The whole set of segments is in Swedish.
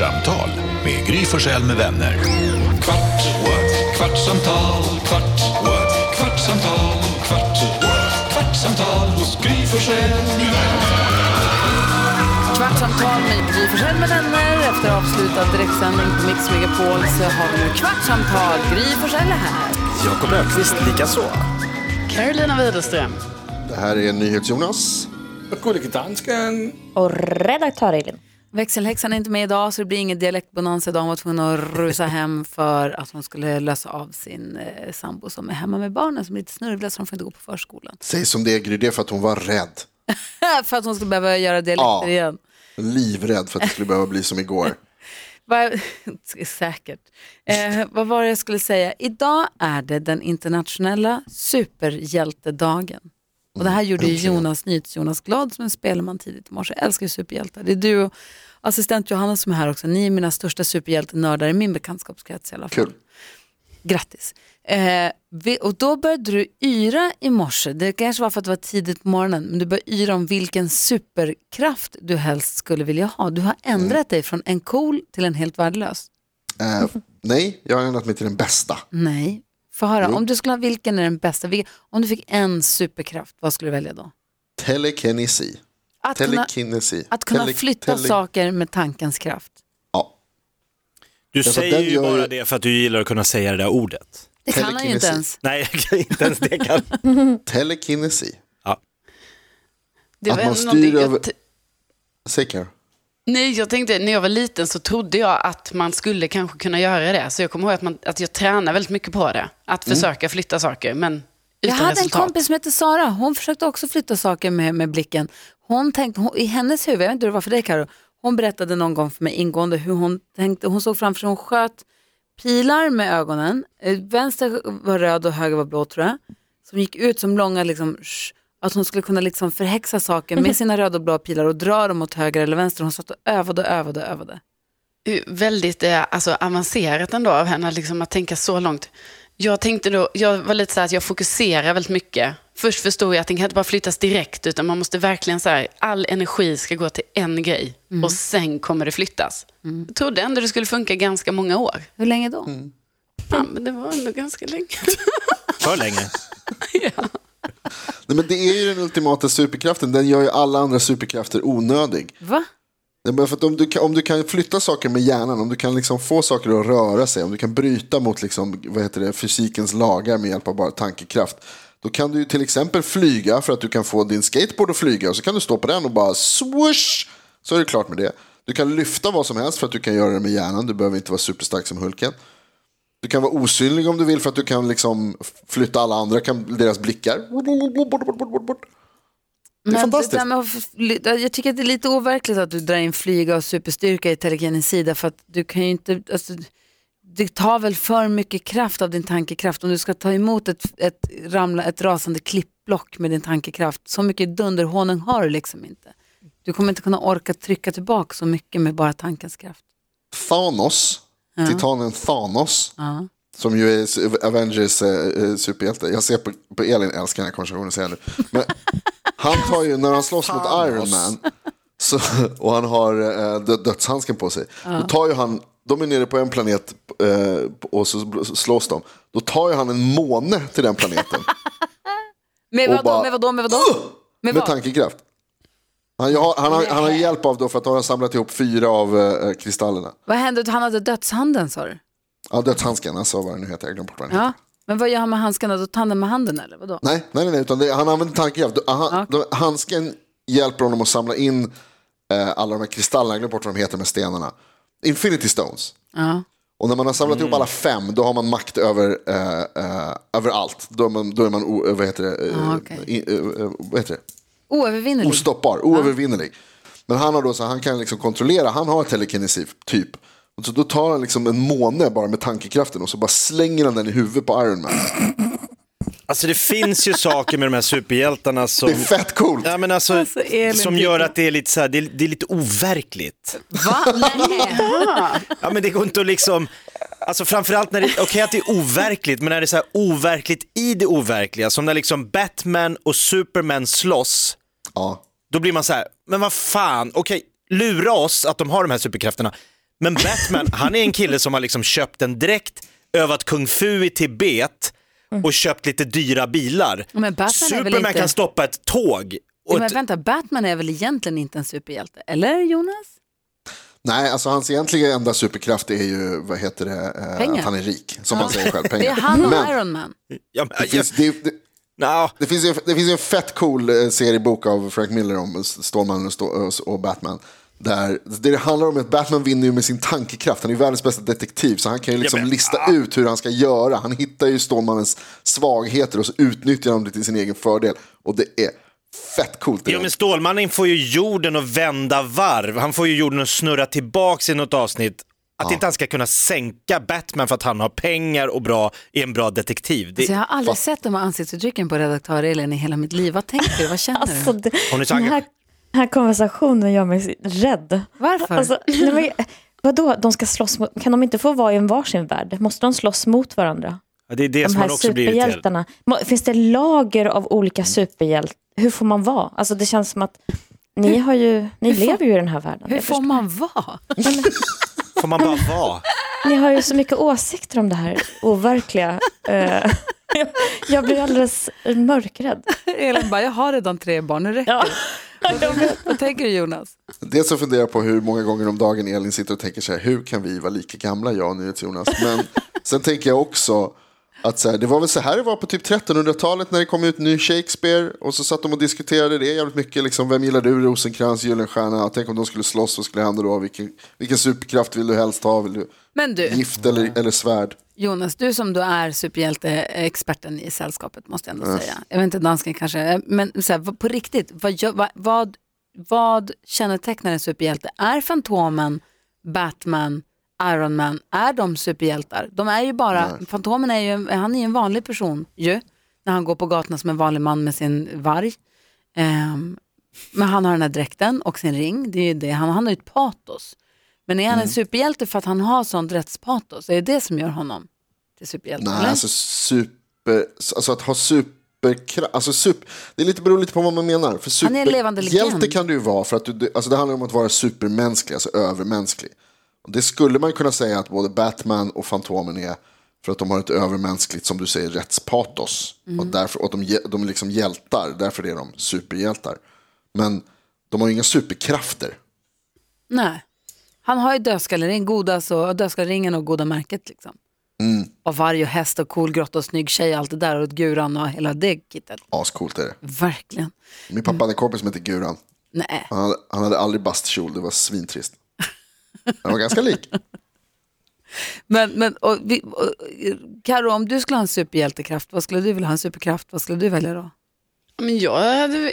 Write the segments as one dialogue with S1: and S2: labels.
S1: Kvartsamtal med Gry Forssell med vänner. Kvart, what? kvartsamtal, kvart, what? kvartsamtal, kvart, what? kvartsamtal hos Gry Forssell med vänner.
S2: Kvartsamtal med Gry Forssell med vänner. Efter avslutad direktsändning på Mix Megapol så har vi nu Kvartsamtal. Gry Forssell är här.
S3: Jakob Öqvist likaså.
S2: Carolina Widerström.
S4: Det här är NyhetsJonas.
S3: Gullige dansken.
S5: Och redaktör Elin.
S2: Växelhäxan är inte med idag så det blir ingen dialektbonanza idag. Hon var tvungen att rusa hem för att hon skulle lösa av sin eh, sambo som är hemma med barnen som är lite snurvliga så de får inte gå på förskolan.
S4: Säg som det är Gry, det är för att hon var rädd.
S2: för att hon skulle behöva göra dialekter
S4: Ja.
S2: igen.
S4: Livrädd för att det skulle behöva bli som igår.
S2: Va, säkert. Eh, vad var det jag skulle säga? Idag är det den internationella superhjältedagen. Och det här gjorde ju Jonas Nyhets Jonas glad som en spelman tidigt i morse. Jag älskar ju superhjältar. Det är du och assistent Johanna som är här också. Ni är mina största superhjältenördar i min bekantskapskrets i alla fall.
S4: Kul.
S2: Grattis. Eh, vi, och då började du yra i morse. Det kanske var för att det var tidigt på morgonen. Men du började yra om vilken superkraft du helst skulle vilja ha. Du har ändrat dig från en cool till en helt värdelös.
S4: Eh, nej, jag har ändrat mig till den bästa.
S2: Nej. Få höra, om du skulle ha vilken är den bästa? Vilken, om du fick en superkraft, vad skulle du välja då?
S4: Telekinesi.
S2: Att kunna,
S4: Telekinesi.
S2: att kunna
S4: Tele-
S2: flytta
S4: tele-
S2: saker med tankens kraft.
S4: Ja.
S3: Du
S4: Därför att
S3: säger ju bara det för att du gillar att kunna säga det där ordet.
S2: Det kan han ju inte
S4: Telekinesi.
S2: ens.
S3: Nej, jag kan inte ens det kan.
S4: Telekinesi.
S6: Det
S4: Att
S6: var
S4: man
S6: ändå
S4: styr över- Säg.
S6: Nej, jag tänkte när jag var liten så trodde jag att man skulle kanske kunna göra det. Så jag kommer ihåg att, man, att jag tränar väldigt mycket på det. Att försöka flytta saker, men
S2: Jag
S6: utan
S2: hade
S6: resultat.
S2: en kompis som hette Sara, hon försökte också flytta saker med, med blicken. Hon tänkte, hon, i hennes huvud, jag vet inte hur det var för dig Karo, hon berättade någon gång för mig ingående hur hon tänkte, hon såg framför sig, hon sköt pilar med ögonen, Eh, vänster var röd och höger var blå tror jag, som gick ut som långa, liksom, sh- att hon skulle kunna liksom förhäxa saker med sina röda och blå pilar och dra dem åt höger eller vänster. Hon satt och övade och övade och övade.
S6: Väldigt eh, alltså, avancerat ändå av henne liksom, att tänka så långt. Jag tänkte då, jag var lite så här att jag fokuserar väldigt mycket. Först förstod jag att den kan inte bara flyttas direkt, utan man måste verkligen så här, all energi ska gå till en grej och sen kommer det flyttas. Jag trodde ändå det skulle funka ganska många år.
S2: Hur länge då?
S6: Ja, men det var ändå ganska länge.
S3: För länge.
S4: Nej, men det är ju den ultimata superkraften. Den gör ju alla andra superkrafter onödig.
S2: Va?
S4: Bara för om, du kan, om du kan flytta saker med hjärnan, om du kan liksom få saker att röra sig, om du kan bryta mot liksom, vad heter det, fysikens lagar med hjälp av bara tankekraft. Då kan du till exempel flyga för att du kan få din skateboard att flyga och så kan du stå på den och bara swoosh, så är det klart med det. Du kan lyfta vad som helst för att du kan göra det med hjärnan, du behöver inte vara superstark som Hulken. Du kan vara osynlig om du vill för att du kan liksom flytta alla andra, kan, deras blickar. Det är
S2: Men
S4: fantastiskt.
S2: där med jag tycker att det är lite overkligt att du drar in flyga och superstyrka i telekinesi därför att du kan ju inte, alltså, det tar väl för mycket kraft av din tankekraft om du ska ta emot ett, ett, ramla, ett rasande klippblock med din tankekraft. Så mycket dunderhonung har du liksom inte. Du kommer inte kunna orka trycka tillbaka så mycket med bara tankens kraft.
S4: Thanos, titanen Thanos,
S2: Ja.
S4: som ju är Avengers eh, eh, superhjälte. Jag ser på, på Elin, älskar den här konversationen, säger jag nu. Men han tar ju, när han slåss mot Iron Man, så, och han har eh, dö- dödshandsken på sig, då tar ju han, de är nere på en planet eh, och så slåss de, då tar ju han en måne till den planeten
S2: Med vadå, med vadå, med vadå? Med
S4: med tankekraft. Han, har- han, har, han har hjälp av då för att han har samlat ihop fyra av eh, kristallerna.
S2: Vad hände? Han hade dödshanden sa du?
S4: Ja, dödshandsken, alltså vad det nu heter, jag glömde bort vad den heter.
S2: Ja. Men vad gör han med handskarna? Då tar han den med handen eller vadå?
S4: Nej, nej, nej, utan det, han använder tankekraft. Han, de- Handsken hjälper honom att samla in eh, alla de här kristallerna, jag glömde bort vad de heter med stenarna. Infinity Stones.
S2: Ja.
S4: Och när man har samlat ihop alla fem, då har man makt över, eh, eh, över allt. Då är man, då är man o, vad heter det, eh,
S2: Ah, okej.
S4: i, eh, eh, vad heter det?
S2: Oövervinnelig.
S4: ostoppbar, oövervinnelig. Men han har då så han kan liksom kontrollera, han har telekinesi typ. Och så då tar han liksom en måne bara med tankekraften och så bara slänger han den i huvudet på Iron Man.
S3: Alltså det finns ju saker med de här superhjältarna som...
S4: Det är fett coolt.
S3: Ja, men alltså,
S2: Alltså,
S3: som gör att det är lite, så här, det är, det är lite overkligt.
S2: Va? Nej.
S3: Ja, men det går inte att liksom, alltså framförallt när det, okej att det är overkligt, men när det är så här overkligt i det overkliga, som när liksom Batman och Superman slåss,
S4: Ja.
S3: då blir man så här, men vad fan, okej, lura oss att de har de här superkrafterna, Men Batman, han är en kille som har liksom köpt en dräkt, övat kung fu i Tibet och köpt lite dyra bilar.
S2: Men Batman är väl
S3: Superman
S2: inte-
S3: kan stoppa ett tåg. Och
S2: Men
S3: ett,
S2: vänta, Batman är väl egentligen inte en superhjälte? Eller Jonas?
S4: Nej, alltså hans egentliga enda superkraft är ju, vad heter det, eh,
S2: Pengar.
S4: att han är rik. Som han säger själv,
S2: Det
S4: pengar.
S2: är han och
S4: Men
S2: Iron Man.
S3: ja, men,
S4: det finns, det, det,
S3: Nja,
S4: Det finns, ju, det finns ju en fett cool eh, seriebok av Frank Miller om Stålmannen och, Batman. Där det handlar om att Batman vinner ju med sin tankekraft. Han är världens bästa detektiv så han kan ju liksom
S3: men-
S4: lista ut hur han ska göra. Han hittar ju Stålmannens svagheter och så utnyttjar han det till sin egen fördel. Och det är fett coolt.
S3: Ja,
S4: där.
S3: men Stålmannen får ju jorden att vända varv. Han får ju jorden att snurra tillbaks i något avsnitt. Att inte han ska kunna sänka Batman för att han har pengar och bra, är en bra detektiv. Det,
S2: Så jag har aldrig sett de här ansiktsuttrycken på redaktör Elin i hela mitt liv. Vad tänker du? Vad känner
S5: Alltså,
S2: du?
S5: det,
S3: Hon är så
S5: den här, den här konversationen gör mig rädd.
S2: Varför?
S5: Alltså, nej, men, vadå, de ska slåss mot, kan de inte få vara i en varsin värld? Måste de slåss mot varandra?
S3: Ja, det är det
S5: De
S3: som
S5: här
S3: också
S5: superhjältarna. Finns det lager av olika superhjältar? Hur får man vara? Alltså det känns som att ni, har ju, ni
S2: Hur får-
S5: lever ju i den här världen.
S2: Hur får man vara?
S3: Får man bara vara?
S5: Ni har ju så mycket åsikter om det här overkliga. Eh, jag, blir alldeles mörkrädd.
S2: Elin bara, jag har redan tre barn, nu räcker
S5: Ja.
S2: det. Vad tänker du Jonas?
S4: Dels så funderar jag på hur många gånger om dagen Elin sitter och tänker så här, hur kan vi vara lika gamla, jag och NyhetsJonas? Men sen tänker jag också att så här, det var väl så här det var på typ 1300-talet när det kom ut ny Shakespeare och så satt de och diskuterade det jävligt mycket, liksom, vem gillar du, Rosenkrantz, Gyllenstierna, tänk om de skulle slåss, vad skulle hända då, vilken, vilken superkraft vill du helst ha, vill du
S2: Men du,
S4: gift eller, eller svärd?
S2: Jonas, du som då är superhjälteexperten i sällskapet måste jag ändå säga. Jag vet inte, dansken kanske, men så här, på riktigt, vad, vad, vad, vad kännetecknar en superhjälte? Är Fantomen, Batman, Iron Man, är de superhjältar? De är ju bara, Fantomen är ju, han är ju en vanlig person ju, när han går på gatorna som en vanlig man med sin varg. Ehm, men han har den här dräkten och sin ring, det är ju det, han, han har ju ett patos. Men är han en superhjälte för att han har sånt rättspatos? Är det det som gör honom till superhjälte?
S4: Nej,
S2: eller?
S4: alltså super, alltså att ha superkraft, alltså super, det är lite, beror lite på vad man menar. För
S2: Han är en levande legend.
S4: kan du ju vara för att du, alltså det handlar om att vara supermänsklig, alltså övermänsklig. Och det skulle man kunna säga att både Batman och Fantomen är för att de har ett övermänskligt, som du säger, rättspatos.
S2: Mm.
S4: Och, därför, och de, de är liksom hjältar, därför är de superhjältar. Men de har ju inga superkrafter.
S2: Nej. Han har ju dödskallering, goda så, dödskalleringen och goda märket liksom.
S4: Mm.
S2: Och varg och häst och cool grotta och snygg tjej, allt det där och guran och hela det kittet.
S4: Ascoolt är det.
S2: Verkligen.
S4: Min pappa hade en kompis som hette Guran.
S2: Nej.
S4: Han hade, han hade aldrig bastkjol, det var svintrist. Han var ganska lik.
S2: Men, men och vi, och, Karo, om du skulle ha en superhjältekraft, vad skulle du vilja ha en superkraft? Vad skulle du välja då?
S6: Men jag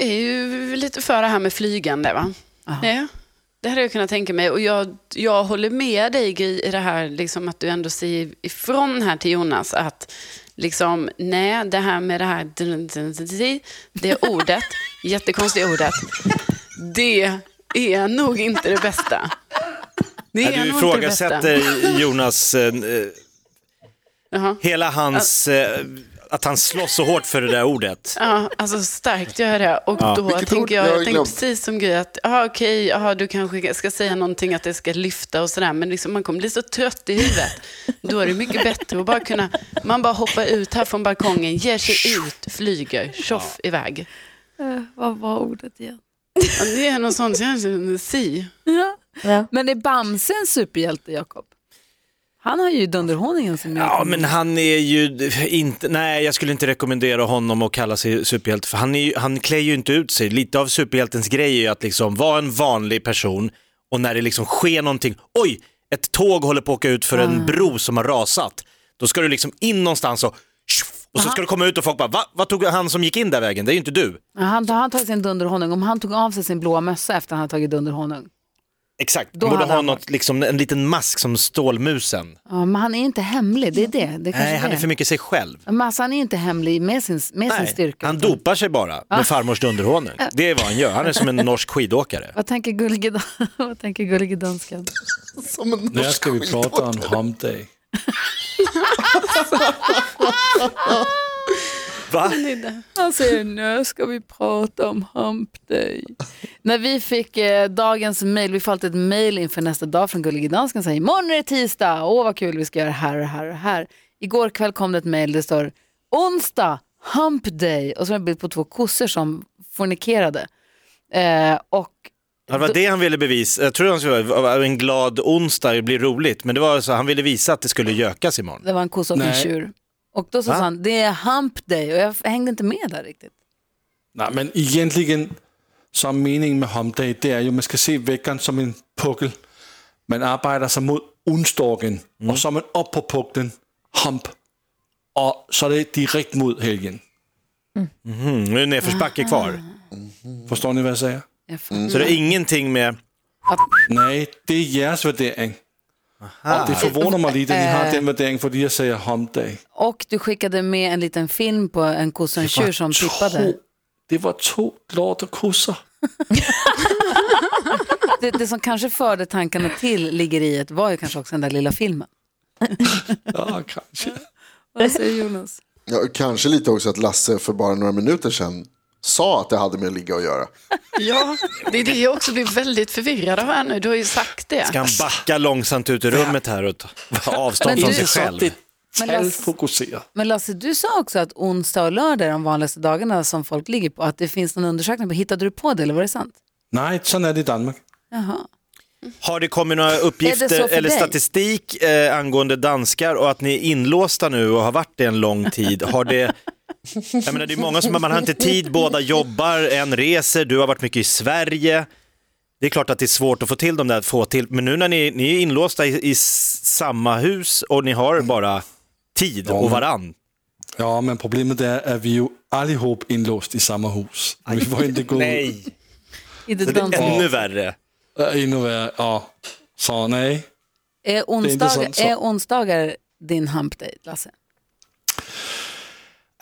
S6: är ju lite för det här med flygande. Va? Ja, det hade jag kunnat tänka mig. Och jag, jag håller med dig Gry, i det här liksom, att du ändå säger ifrån här till Jonas att liksom, nej, det här med det här det ordet, jättekonstiga ordet, det är nog inte det bästa. Det är
S3: Ja, du ifrågasätter Jonas, eh,
S6: Jaha.
S3: hela hans, eh, att han slåss så hårt för det där ordet.
S6: Ja, alltså starkt gör jag det. Och då
S4: Vilket
S6: tänker jag,
S4: Jag
S6: jag tänker precis som Gry att, aha, okej, aha, du kanske ska säga någonting att det ska lyfta och sådär, men liksom, man kommer bli så trött i huvudet. Då är det mycket bättre att bara kunna, man bara hoppar ut här från balkongen, ger sig ut, flyger, tjoff iväg.
S2: vad var ordet igen?
S6: Ja, det är något sånt, si.
S5: Ja.
S2: Men är Bamse en superhjälte, Jakob? Han har ju dunderhonungen som
S3: Ja, men han är ju inte, nej jag skulle inte rekommendera honom att kalla sig superhjälte, för han, är ju, han klär ju inte ut sig. Lite av superhjältens grej är ju att liksom vara en vanlig person och när det liksom sker någonting, oj, ett tåg håller på att åka ut för en bro som har rasat. Då ska du liksom in någonstans och och så ska du komma ut och folk bara, va? Vad tog han som gick in där vägen? Det är ju inte du.
S2: Han, han tagit sin dunderhonung, om han tog av sig sin blåa mössa efter att han hade tagit dunderhonung.
S3: Exakt,
S2: Då
S3: borde
S2: hade
S3: ha
S2: han
S3: något, liksom, en liten mask som Stålmusen.
S2: Ja, men han är inte hemlig, det är det. det är
S3: Nej, han är för mycket sig själv.
S2: Men alltså, han är inte hemlig med sin, med sin
S3: Nej,
S2: styrka.
S3: han dopar sig bara med farmors dunderhonung. Det är vad han gör, han är som en norsk skidåkare.
S2: Vad tänker gullige, Dan- vad tänker gullige dansken?
S4: Som en
S7: När
S4: norsk
S7: ska vi prata om hump day?
S3: Va?
S2: Han säger nu ska vi prata om hump day. När vi fick eh, dagens mail, vi får alltid ett mail inför nästa dag från Gullige Dansken. Säger imorgon är det tisdag, åh vad kul vi ska göra här och här och här. Igår kväll kom det ett mail, det står onsdag, hump day och så är det en bild på två kossor som fornikerade. Eh, och
S3: det var det han ville bevisa. Jag tror han skulle vara en glad onsdag, det blir roligt. Men det var så, han ville visa att det skulle gökas imorgon.
S2: det var en kossa och en tjur. Och då så
S3: Va?
S2: sa han, det är hump day och jag hängde inte med där riktigt.
S7: Nej, men egentligen så är meningen med hump day, det är ju, man ska se veckan som en puckel. Man arbetar sig mot onsdagen och så är man upp på pucklen, hump. Och så är det direkt mot helgen.
S3: Mm, nu är det nedförsbacke kvar.
S7: Förstår ni vad jag säger?
S2: Fattar.
S3: Så det är ingenting med...
S7: Nej, det är jeres värdering. Och det förvånar mig lite att ni har den värderingen, för jag säger hump day.
S2: Och du skickade med en liten film på en kossa och en tjur som tippade.
S7: det var två glada kossor.
S2: Det, det som kanske förde tankarna till liggeriet var ju kanske också den där lilla filmen.
S7: Ja, kanske.
S2: Vad säger Jonas?
S4: Ja, kanske lite också att Lasse för bara några minuter sedan sa att det hade med att ligga att göra.
S6: Ja, det är det jag också blir väldigt förvirrad av här nu. Du har ju sagt det.
S3: Ska han backa långsamt ut ur rummet här och ta avstånd från sig
S7: Så
S3: själv?
S2: Men Lasse-. Men Lasse, du sa också att onsdag och lördag är de vanligaste dagarna som folk ligger på. Att det finns någon undersökning på. Hittade du på det eller var det sant?
S7: Nej, sån är det i Danmark.
S2: Jaha.
S3: Har det kommit några
S2: så
S3: uppgifter eller
S2: dig?
S3: statistik eh, angående danskar och att ni är inlåsta nu och har varit det en lång tid? Har det... Jag menar, det är många som man har inte tid, båda jobbar, en reser, du har varit mycket i Sverige. Det är klart att det är svårt att få till dem där, få till, men nu när ni, ni är inlåsta i, i samma hus och ni har bara tid och varann.
S7: Ja, men problemet är att vi ju allihop inlåst i samma hus. Vi får inte gå
S3: Nej,
S2: det
S3: är ännu värre.
S7: Äh, ännu värre. Ja. Så nej.
S2: Är,
S7: inte
S2: onsdag,
S7: sant, så.
S2: är onsdagar din hump day, Lasse?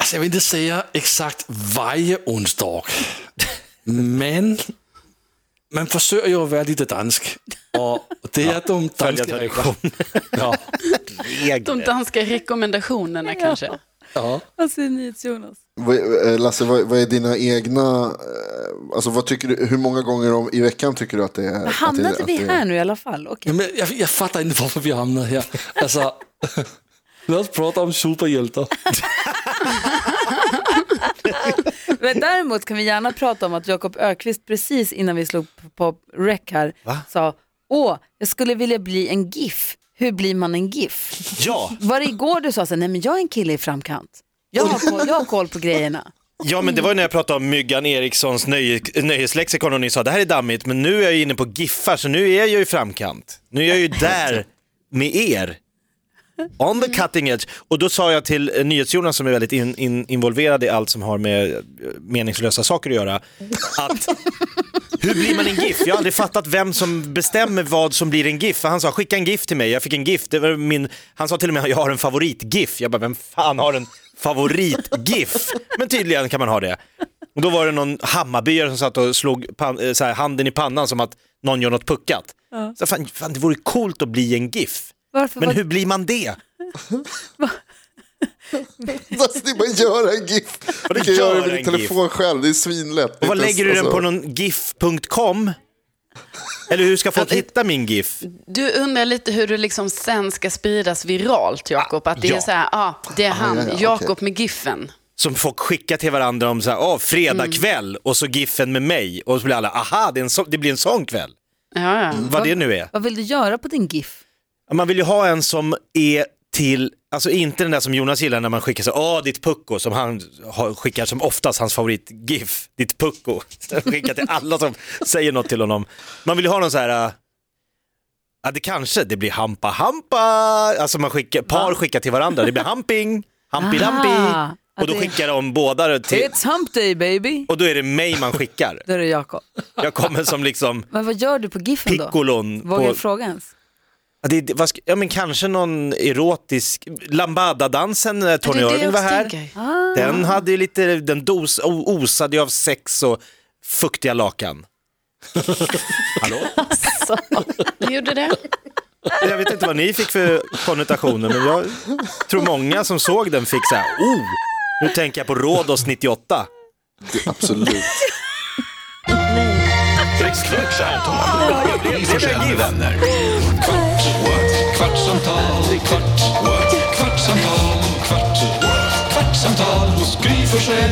S7: Alltså, jag vill inte säga exakt varje onsdag. Men man försöker ju att vara lite dansk. Och det är de
S3: Följa
S7: danska
S3: tradition.
S7: Ja.
S6: De danska rekommendationerna kanske.
S7: Ja.
S2: Vad säger NyhetsJonas?
S4: Vad- eh, Lasse, vad, vad är dina egna, eh, alltså vad tycker du, hur många gånger om, i veckan tycker du att det är? att det,
S2: Hamnade
S4: att
S2: vi
S4: det,
S2: här nu i alla fall? Okej.
S7: Ja, men jag, jag fattar inte varför vi hamnar här. Alltså, låt oss prata om superhjältar.
S2: Men däremot kan vi gärna prata om att Jakob Ökvist precis innan vi slog på på rec här sa Åh, jag skulle vilja bli en GIF. Hur blir man en GIF?
S3: Ja,
S2: Var det igår du sa så här, nej men jag är en kille i framkant. Jag har koll, jag har koll på grejerna.
S3: Ja, men det var ju när jag pratade om Myggan Erikssons nöje, nöjeslexikon och ni sa det här är dammigt, men nu är jag inne på giffar så nu är jag ju i framkant. Nu är jag ju där med er. On the cutting edge. Och då sa jag till eh, NyhetsJonas som är väldigt in, in, involverad i allt som har med eh, meningslösa saker att göra, att hur blir man en GIF? Jag har aldrig fattat vem som bestämmer vad som blir en GIF. För han sa skicka en GIF till mig, jag fick en GIF. Det var min... Han sa till och med jag har en favorit-GIF. Jag bara, vem fan har en favorit-GIF? Men tydligen kan man ha det. Och då var det någon Hammarbyare som satt och slog pan, eh, handen i pannan som att någon gör något puckat. Så fan, fan, det vore coolt att bli en GIF.
S2: Varför
S3: Men
S2: var-
S3: hur blir man det?
S4: Alltså, det är bara att göra en GIF. Du kan
S3: göra
S4: det med
S3: en
S4: din telefon själv, det är svinlätt.
S3: Och vad lägger du den på
S4: alltså-
S3: någon GIF.com? Eller hur ska folk hitta min GIF?
S6: Du undrar lite hur det liksom sen ska spridas viralt, Jakob. Att det
S3: Ja.
S6: är så här, ja, det är han,
S4: ja, ja,
S6: Jakob
S4: okej.
S6: med giffen.
S3: som folk skickar till varandra om så här, åh, fredag kväll och så giffen med mig och så blir alla, aha, det, är en så, det blir en sån kväll.
S6: Ja, ja.
S3: Vad det nu är.
S2: Vad vill du göra på din GIF?
S3: Man vill ju ha en som är till, alltså inte den där som Jonas gillar när man skickar så, åh, ditt pucko, som han har, skickar som oftast hans favorit-GIF, ditt pucko. Skickar till alla som säger något till honom. Man vill ju ha någon så här, äh, ja det kanske, det blir hampa hampa, alltså man skickar, par skickar till varandra, det blir hamping, hampi lampi. Och då skickar de båda till,
S2: It's hump day baby.
S3: och då är det mig man skickar.
S2: Då är det Jakob.
S3: Jag kommer som liksom
S2: Men vad gör du på GIFen då? Vågar
S3: På,
S2: jag fråga ens?
S3: Ja, det, vad ska, ja men kanske någon erotisk, lambada-dansen när Tony
S6: det är det
S3: Irving
S6: jag
S3: var här.
S6: tänker.
S2: Ah.
S3: Den hade ju lite, den dos, o- osade ju av sex och fuktiga lakan. Hallå?
S6: Ni gjorde det?
S3: Jag vet inte vad ni fick för konnotationer men jag tror många som såg den fick så här, oh, Nu tänker jag på Rhodos 98.
S4: Det, absolut.
S1: Vänner. Kvart, what? kvartsamtal, kvart, what? kvartsamtal, hos Gry Forssell.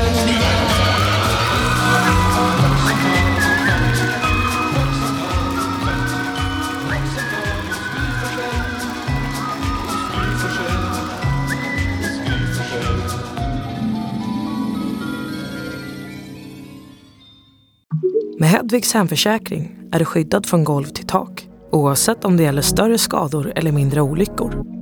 S8: Med Hedvigs hemförsäkring är du skyddad från golv till tak oavsett om det gäller större skador eller mindre olyckor.